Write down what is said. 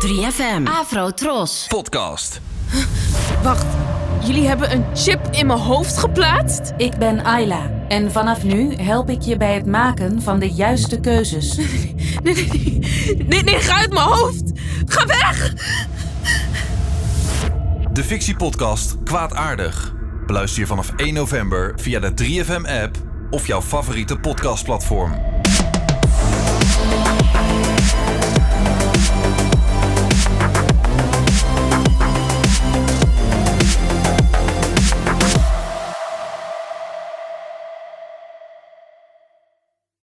3FM. Afro Tros. Podcast. Wacht, jullie hebben een chip in mijn hoofd geplaatst? Ik ben Ayla en vanaf nu help ik je bij het maken van de juiste keuzes. Nee, nee, nee, ga uit mijn hoofd! Ga weg! De fictiepodcast Kwaadaardig. Beluister je vanaf 1 november via de 3FM-app of jouw favoriete podcastplatform.